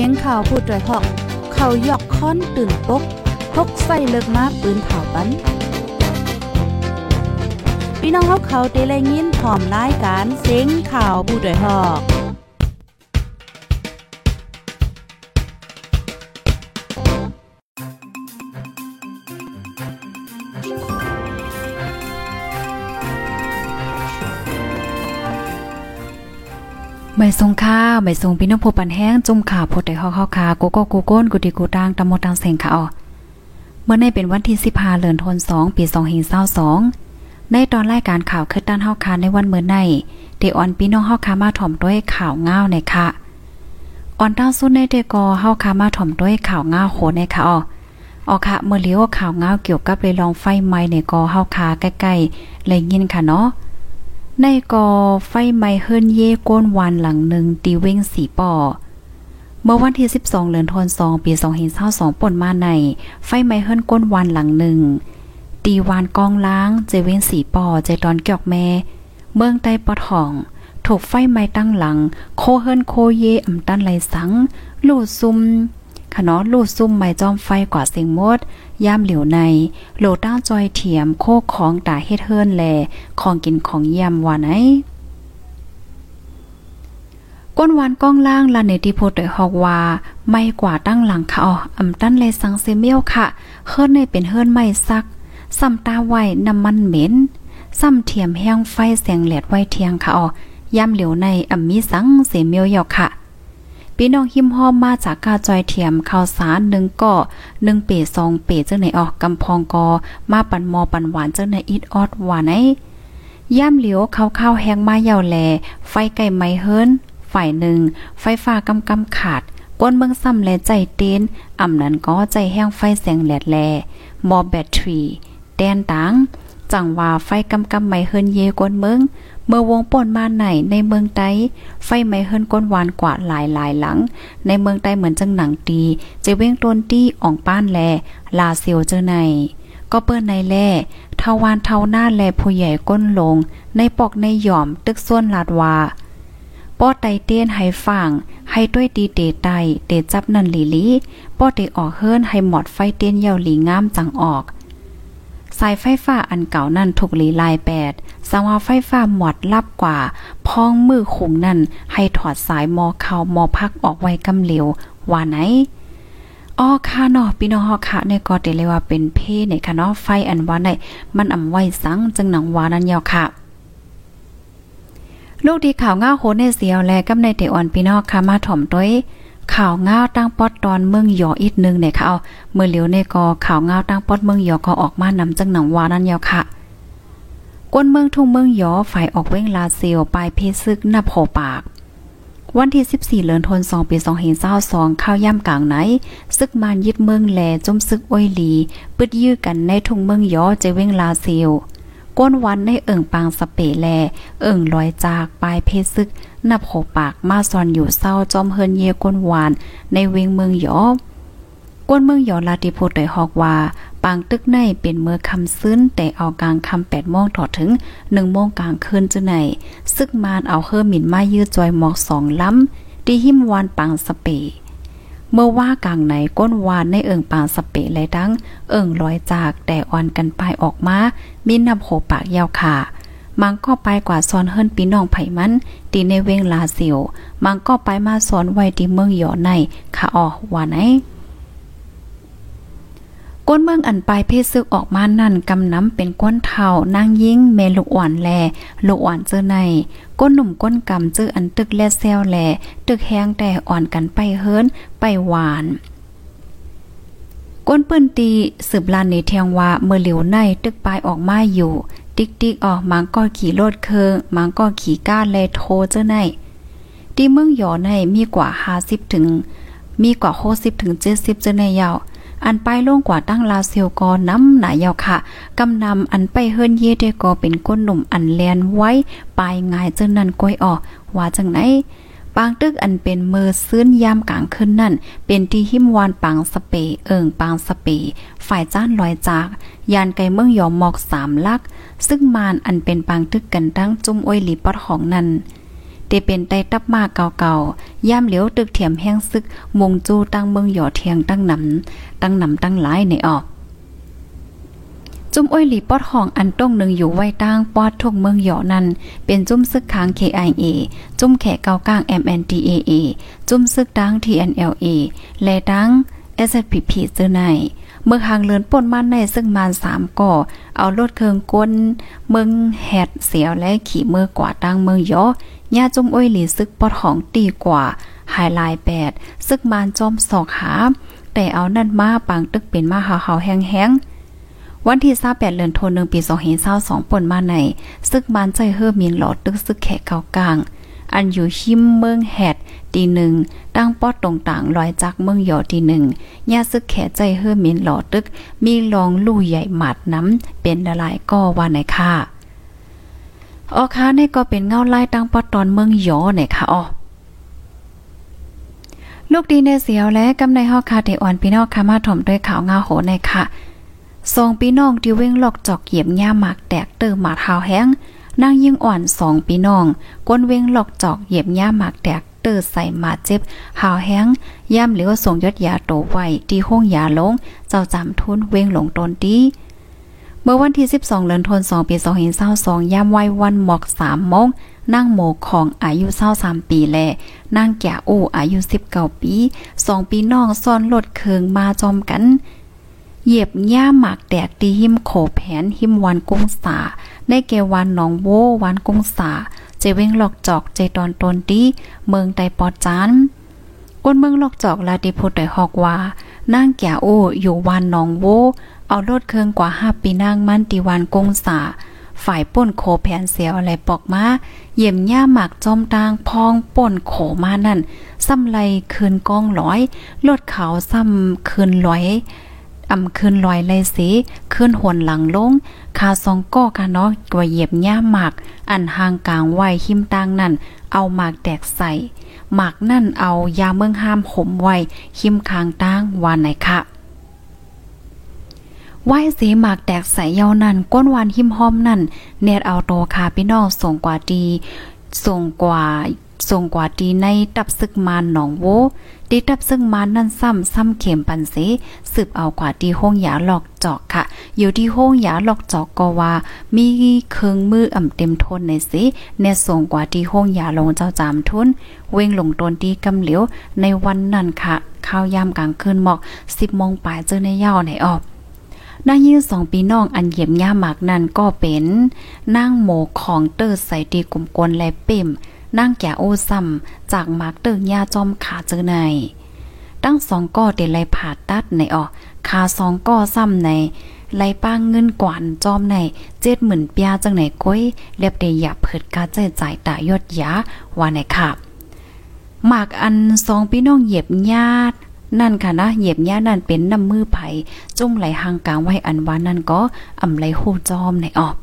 สียงข่าวพูดด้วยหอก เขายอกค้อนตื่นปกพกใส่เลิกมาปืนเผาปันพี่น้องเขาเขาเตะแลยินพร้อมรายการเสียงข่าวผู้ด้วยหอก ไม่ทรงข้าไม่ทรงพี่น้องผู้ปันแห้งจุ่มข่าวพดได้ฮอกเฮาคาโกโกกูโก้นกุดิกูตางตะมดตังเสงค่ะอ๋อเมื่อในเป็นวันที่15เดือนธันวาคมปี2522ในตอนรายการข่าวคือด้านเฮาคาในวันเมื่อในเดออนพี่น้องเฮาคามาถ่อมด้วยข่าวง้าวในค่ะออนตั้งสุดในเดกอเฮาคามาถ่อมด้วยข่าวง้าวโหในค่ะออออค่ะเมื่อเลี้ยวข่าวง้าวเกี่ยวกับเลยลองไฟไหม้ในกอเฮาคาใกล้ๆเลยยินค่ะเนาะ ในกอไฟไหม้เฮิรนเย่ก้นวานหลังหนึ่งตีเว้งสีป่อเมื่อวันที่ 12 เดือนธันวาคมปี2522ป่นมาในไฟไหม้เฮิรนก้นวานหลังหนึ่งตีวานกองล้างเจเว้งสีป่อเจตอนเกียกแม่ เมืองใต้ปอทองถูกไฟไหม้ตั้งหลัง โคเฮิรนโคเยอำตันไหลสัง ลู่ซุ่มขนอลูดซุ่มไม้จอมไฟกว่าเสียงมด ย่ามเหลียวใน โลต้าจอยเถียมโคกของตาเฮ็ดเฮิรนแลของกินของยำว่าไหนก้นวานก้องล่างลาเนติโพดยฮอกว่า ไม่กว่าตั้งหลังค่ะอ๋ออำตั้นเลยสังเซเมียวค่ะเฮิรนในเป็นเฮิรนไม่ซักซ้ำตาไว้น้ำมันเหม็นซ้ำเทียมแห้งไฟแสงแหลดไว้เทียงค่ะอ๋อย่ำเหลียวในอำมีสังเซเมียวยอกค่ะ พี่น้องหิมห้อมมาจากกาจอยเทียมข้าวสารหนึ่งก่อหนึ่งเปสองเปเจ้าไหนออกกำพองกอ มาปันมอปันหวานเจ้าไหนอิดออดหวานไอย่ำเหลียวข้าวข้าวแห้งมาเยาวแล ไฟไก่ไม้เฮิรนฝ่ายหนึ่ง ไฟฟ้ากำกำขาด ก้นเมืองซ้ำแลใจเต้นอ่ำนั้นก็ใจแห้งไฟแสงแหลดแลมอแบตทรีแดนตัง จังว่าไฟกำกำไม้เฮิรนเยก้นเมือง เมื่อวงป่นมาไหนในเมืองใต้ไฟไหม้เฮิรนก้นวานกว่าหลายหลายหลัง ในเมืองใต้เหมือนจังหนังตีจะเว้งต้นตี้อ่องป้านแล ลาเซียวเจอใน ก็เปิ้นในแล่ทาวานเทาหน้าแลผู้ใหญ่ก้นลง ในปอกในหย่อมตึกส่วนลาดวาป้อไตเต้นให้ฟังให้ด้วยดีเตไตเตจับนันหลีลีป้อเตออกเฮิรนให้หมอดไฟเต้นเยาหลีงามจังออก สายไฟฟ้าอันเก่านั่นถูกหลีลายแปดสว่าไฟฟ้าหมดลับกว่าพ้องมือคงนั่น ให้ถอดสายมอเขามอพักออกไว้กำเหลวว่าไหนอ้อค่ะเนาะพี่น้องฮอค่ะในก็ได้เลยว่าเป็นเพในค่ะเนาะไฟอันว่าในมันอำไว้สังจึงหนังวานั้นยาวค่ะ ลูกทีข่าวง่าโหในเสียวแลกับในเตอ่อนพี่น้องค่ะมาถ่อมต้วย ข่าวง้าวตั้งป๊อดตอนเมืองหยออีกนึงเนี่ยค่ะเอาเมื่อเหลียวในกอข่าวง้าวตั้งป๊อดเมืองหยอก็ออกมานำจังหนังวานั่นยาวค่ะกวนเมืองทุ่งเมืองหยอฝ่ายออกเว้งลาเซียวปลายเพซึกนับโหปาก วันที่ 14เดือนธันวาคมปี2522ข้าวย่ำกลางไหน ซึกมานยึดเมืองแลจมซึกอ้อยหลี ปึดยื้อกันในทุ่งเมืองยอเจเว้งลาเซียว ก้นวันในเอิ่งปางสเปแล เอิ่งลอยจากปลายเพซึก นับโหปากมาซอนอยู่เศร้าจอมเฮินเยก้นหวาน ในเวงเมืองหยอก้นเมืองหยอลาติโพดได้ฮอกว่า ปางตึกในเป็นเมื่อคำซึ้นแต่เอากลางคำแปดโมงถอดถึงหนึ่งโมงกลางคืนจะไหนซึกมานเอาเฮอหมิ่นมายืดจอยหมอกสองล้ำดีหิมวานปางสเป เมื่อว่ากลางไหนก้นวานในเอิงปางสเปไหลดัง เอิงลอยจากแต่อ่อนกันไปออกมา มีนับโหปากยาวขามังก็ไปกว่าซอนเฮิรนปีน้องไผมันตีในเวงลาเสียว มังก็ไปมาสอนไว้ที่เมืองหยอในขาออว่าไหน ก้นเมืองอันปลายเพศซึกออกมานั่นกำน้ำเป็นก้นเทานางยิ่งเมลูกอ่อนแลลูกอ่อนเจอใน ก้นหนุ่มก้นกำเจออันตึกแลแซวแล ตึกแห้งแต่อ่อนกันไปเฮิรนไปหวานก้นเปิ้นตีสืบลานในเทียงว่าเมื่อเหลียวในตึกปลายออกมาอยู่ ติ๊กติ๊กออกมังก็ขี่รถเคืองมังก็ขี่ก้านแลโทเจ้าในที่เมืองหยอในมีกว่า50ถึง มีกว่า60ถึง70เจ้าในยาว อันไปล่งกว่าตั้งลาเซียวกอน้ำหนายาวค่ะกำนำอันไปเฮิรนเยเดกอเป็นก้นหนุ่มอันแลนไว้ปลายงายเจ้านั้นก้อยออก ว่าจังไหนปางตึกอันเป็นเมอซื้นยามกลางคืนนั่น เป็นที่หิมวานปางสเปเอิงปางสเป ฝ่ายจ้านลอยจาก ยานไกเมืองยอมหมอกสามลัก ซึ่งมานอันเป็นปางตึกกันตั้งจุ้มอ้อยหลีปอดของนั้น เตเป็นไตตับมาเก่าๆย่ามเหลียวตึกเถียมแห้งซึก มงจูตั้งเมืองหยอเทียงตั้งหนำตั้งหนำตั้งหลายในออกจุ้มอ้อยหลีปอดห้องอันต้องหนึ่งอยู่ไว้ตั้งปอดทุกเมืองหยอนั้น เป็นจุ้มซึกค้าง KIA จุ้มแขกเกาก้าง MNDAA จุ้มซึกดัง TNLA และดัง SPP เจอในเมืองหางเลินป่นมันในซึ่งมานสามก่อ เอารถเคืองก้น เมืองแหดเสียวและขี่มือกว่าตั้งเมืองยอ ย่าจุ่มอ้อยหลีซึกปอดของตีกว่าหายลายแปดซึกมานจอมสอกหาแต่เอานั่นมาปังตึกเป็นมาหาเฮาแห้งๆ วันที่28เดือนธันวาคมปี2022ป่นมาในซึกมานใจเฮอมีนหลอดตึกซึกแขกเก่ากลาง อันอยู่หิมเมืองแหดตีหนึ่งตั้งป้อตรงต่างลอยจากเมืองหยอตีหนึ่งยาซึกแขใจเฮอมินหลอดตึก มีลองลู่ใหญ่หมัดน้ำเป็นละลายก็ว่าไหนค่ะ ออค้านี่ก็เป็นเงาไล่ตั้งปอตอนเมืองยอไหนค่ะอ๋อลูกดีในเสียวและกำในฮอคาเทอ่อนพี่น้องค่ะมาถ่อมด้วยข่าวเงาโหในค่ะสองพี่น้องที่เว้งหลอกจอกเหยียบย่าหมากแตกเติมหมาเท้าแห้งนางยิ่งอ่อนสองปีน้องก้นเว้งหลอกจอกเหยียบย่าหมากแตกเตอใส่มาเจ็บหาวแห้งย่ำเหลียวส่งยอดยาโตไว้ที่ห้องยาลงเจ้าจำทุนเว้งหลงตนดี เมื่อวันที่ 12เดือนธันวาคมปี2522ย่ำไว้วันหมอก3โมงนั่งโมของอายุ23ปีแลนั่งแก่โออายุ19ปีสองปีน้องซ่อนรถเคืองมาจอมกันเหยียบย่าหมากแตกตีหิมโขแผนหิมวันกุ้งสาได้แก่วันหนองโววันกุ้งสาเจเว้งหลอกจอกเจตอนตนดีเมืองไตปอจานก้นเมืองหลอกจอกลาดิพุไดฮอกว่า นั่งแก่โออยู่วันหนองโว เอารถเครื่องกว่าห้าปีนางมันตีวันกงสา ฝ่ายป่นโขแผนเสียวอะไรปอกมาเยี่ยมย่าหมากจอมตางพองป่นโขมานั่นซ้ำไรคืนกองร้อยลดเขาซ้ำคืนร้อยอำคืนลอยเลยสิคืนหวนหลังลง คาซองก้อกะเนาะกว่าเหยียบย่าหมาก อันห่างกลางไว้หิมตางนั่น เอาหมากแตกใส่หมากนั่นเอายาเมืองห้ามหมไว้หิมคางตางวานไหนคะไหว้สีหมากแตกใส่เยานั่นก้นวานหิมห้อมนั่นเนตเอาโตคาพี่น้องส่งกว่าดีส่งกว่า ส่งกว่าดีในตับซึกมานหนองโวดีตับซึ่งมานนั่นซ้ำซ้ำเข็มปันเสสืบเอากว่าที่ห้องยาหลอกจอกค่ะ อยู่ที่ห้องยาหลอกจอกก็ว่า มีเครื่องมืออ่ำเต็มทนในสิเนส่งกว่าที่ห้องยาลงเจ้าจามทุน เว้งหลงตนที่กำเหลียวในวันนั้นค่ะ ข้าวยามกลางคืนหมอก10โมงปลายเจอในย่าในออกนางยืนสองปีน้องอันเหยียบย่าหมากนั่นก็เป็นนางโมของเตอร์ใส่ตีกลุ่มกลและเป่ม นั่งแก่โอซัมจากมาร์กเตอร์ยาจอมขาเจอใน ตั้งสองก้อเดลัยผ่าตัดในออกขาสองก้อซ้ำในไล่ป้างเงินกวานจอมในเจ็ดหมื่นปียจังไหนก้อยเรียบได้หยาเผิดกาใจจ่ายตายอดยาว่าไหนค่ะหมากอันสองพี่น้องเหยียบญาตินั่นค่ะนะเหยียบญาตินั่นเป็นน้ำมือไผ่จุ่มไหลหางกลางไว้อันวานั่นก็อำไหลโหจอมในออก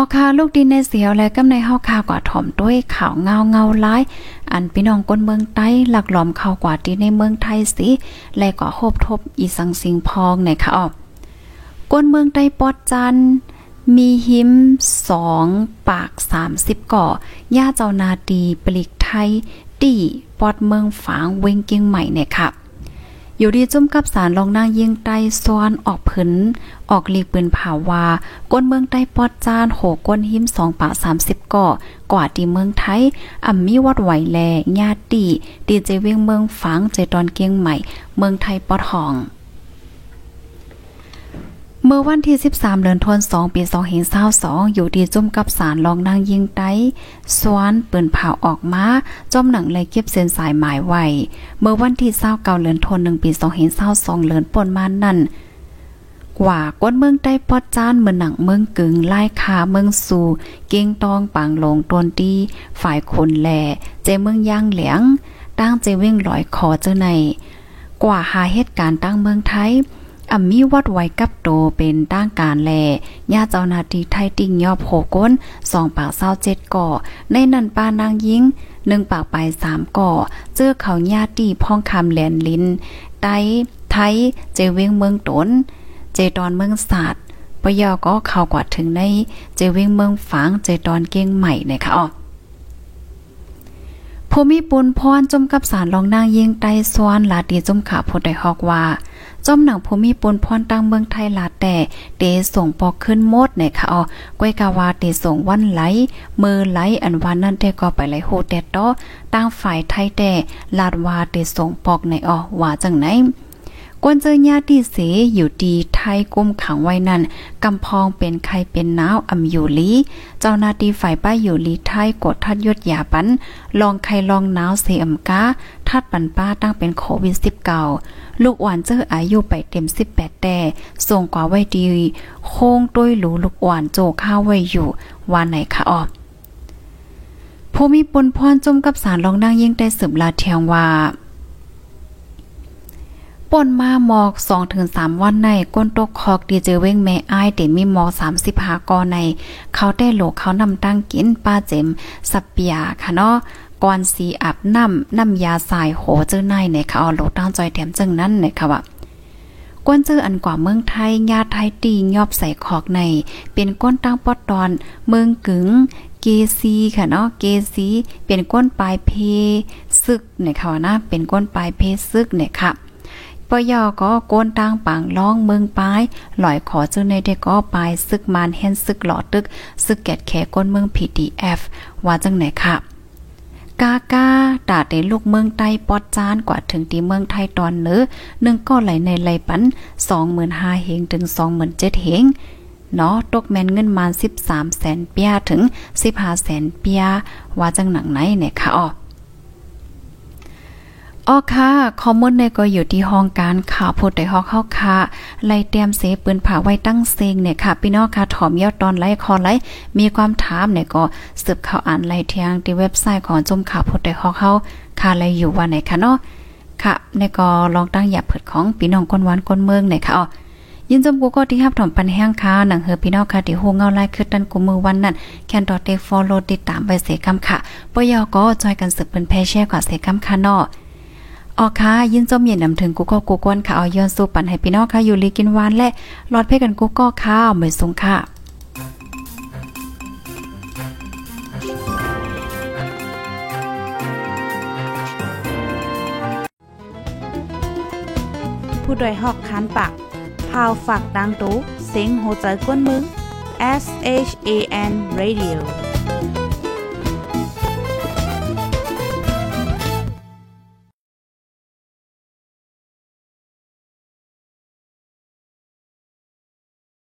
ออคาลูกดินในเสียวและกำในเฮาคากว่าถ่อมด้วยข่าวเงาเงาร้าย อันพี่น้องคนเมืองใต้หลักหลอมเข้ากว่าที่ในเมืองไทยสิและก็โฮบทบอีสังสิงพองในค่ะออกก้นเมืองใต้ปอดจันมีหิมสองปากสามสิบก่อย่าเจ้านาดีปลิกไทยตีปอดเมืองฝางเวงเกียงใหม่เนี่ยค่ะ อยู่ดีจุ่มกับสารลองนางยิงใต้ซ้อนออกผืนออกลีปืนผาวา ก้นเมืองใต้ปอดจานโหก้นหิมสองปะสามสิบก่อกว่าดีเมืองไทยอ่ำมีวัดไหวแลญาติดีเจเวียงเมืองฝังเจตอนเกียงใหม่ เมืองไทยปอดห่อง เมื่อวันที่ 13 เดือนธันวาคมปี2522อยู่ดีจุ่มกับสารลองนางยิงไต้สวนปืนเผาออกมาจอมหนังเลยเก็บเส้นสายหมายไว้ เมื่อวันที่29เดือนธันวาคมปี2522เลือนปนมานั่นกว่าก้นเมืองใต้ปอดจานเมืองหนังเมืองกึ่งไล่คาเมืองสู่ เก้งตองปางลงตนตีฝ่ายคนแหล่เจเมืองย่างเหลียงตั้งเจเว้งลอยคอเจ้าใน กว่าหาเหตุการณ์ตั้งเมืองไทย อ่ำมีวัดไว้กับโตเป็นตั้งการแลญาเจ้านาทีไทยติ่งยอบโหก้นสองปากเศร้าเจ็ดก่อ ในนันป้านางยิงหนึ่งปากไปสามก่อ เจอเขาญาติพ่องคำแหลนลินไตไทยเจเวงเมืองตน เจตอนเมืองศาสตร์ปยอก็เข้ากว่าถึงในเจเวงเมืองฝางเจตอนเก้งใหม่นี่ยค่ะอ๋อผู้มีปุนพรจมกับสารรองนางยิงไต้ซวนลาดีจมขาพดได้ฮอกว่า จอมหนังผู้มีปนพรตั้งเมืองไทยลาแต่เตส่งปอกขึ้นมดในค่ะอ๋อก้วยกาวาเตส่งวันไหล มือไหลอันวันนั้นแต่ก็ไปไหลโฮแต่ต่อตั้งฝ่ายไทยแต่ลาดวาเตส่งปอกในอ๋อว่าจังไหน กวนเจอญาติเสอยู่ดีไทยกุมขังไว้นั่นกำพองเป็นใครเป็นน้าวอำอยู่ลีเจ้านาที่ฝ่ายป้าอยู่ลีไทยกดทัดยศยาปันลองใครลองน้าวเสอำกาทัดปันป้าตั้งเป็นโควิด19ลูกหวานเจออายุไปเต็ม 18 แต่ส่งกว่าไว้ดีโค้งต้วยหลูลูกหวานโจข้าวไว้อยู่ว่าไหนคะออผู้มีปนพรจมกับสารลองนางยิ่งได้สืบลาเทียงว่า ป่นมาหมอก2ถึง3วันในก้นตกคอกดีเจอเว้งแม่อ้ายเต็มีหมอก35กอใน เขาได้โหลเขานำตั้งกินป้าเจมสับเปียค่ะเนาะก่อนสีอาบน้ำน้ำยาสายโหเจอในเนี่ยค่ะเอาโหลตั้งจอยแถมจึงนั้นเนี่ยค่ะว่าก้นเจออันกว่าเมืองไทยญาติไทยตียอบใส่ขอกใน เป็นก้นตั้งปอดตอน เมืองกึ๋งเกซีค่ะเนาะเกซีเป็นก้นปลายเพ ซึกเนี่ยค่ะนะเป็นก้นปลายเพซึกเนี่ยค่ะ ปยอก็โกนตางปังล่องเมืองปายลอยขอเจ้าในได้ก็ปายซึกมานเฮนซึกหลอตึกซึกแกดแขก้นเมือง PDF ว่าจังไหนค่ะกากาตาเตลูกเมืองใต้ปอดจานกว่าถึงตีเมืองไทยตอนเนื้อหนึ่งก็ไหลในไหลปัน25,000เฮงถึง27,000เฮงเนาะตกแมนเงินมา13แสนเปียถึง15แสนเปียว่าจังหนังไหนเนี่ยค่ะอ๋อ อ๋อค่ะคอมมอนในก็อยู่ที่ห้องการข่าวพูดได้ฮอกเข้าค่ะไล่เตรียมเสปืนผ่าไว้ตั้งเซงเนี่ยค่ะ พี่น้องค่ะถอมยอดตอนไล่คอไล่มีความถามเนี่ยก็สืบข่าวอ่านไล่เทียงที่เว็บไซต์ของจมข่าวพูดได้ฮอกเข้าค่ะไล่อยู่ว่าไหนค่ะเนาะค่ะในก็ลองตั้งหยับเผิดของพี่น้องคนหวานคนเมืองเนี่ยค่ะอ๋อยินจมกูก็ที่ฮับถอมปันแห้งค่ะหนังเฮอพี่น้องค่ะที่ฮู้เงาไล่คือตันกูมือวันนั้นแคนดอเตฟอลโลติดตามไปเสกคำค่ะปยอก็จอยกันสืบเปิ้นแพ่แช่กว่าเสคำค่ะเนาะ ออค่ะยินจมเย็นนำถึงกูก็กูกวนค่ะเอาย้อนสู่ปันให้พี่น้องค่ะอยู่ลีกินหวานและรอดเพ่กันกูก็ข้าวเหมือนสงค่ะผู้ดยหอกคันปากพาวฝากดังตู้เซ็งโหใจกวนมึง S H A N Radio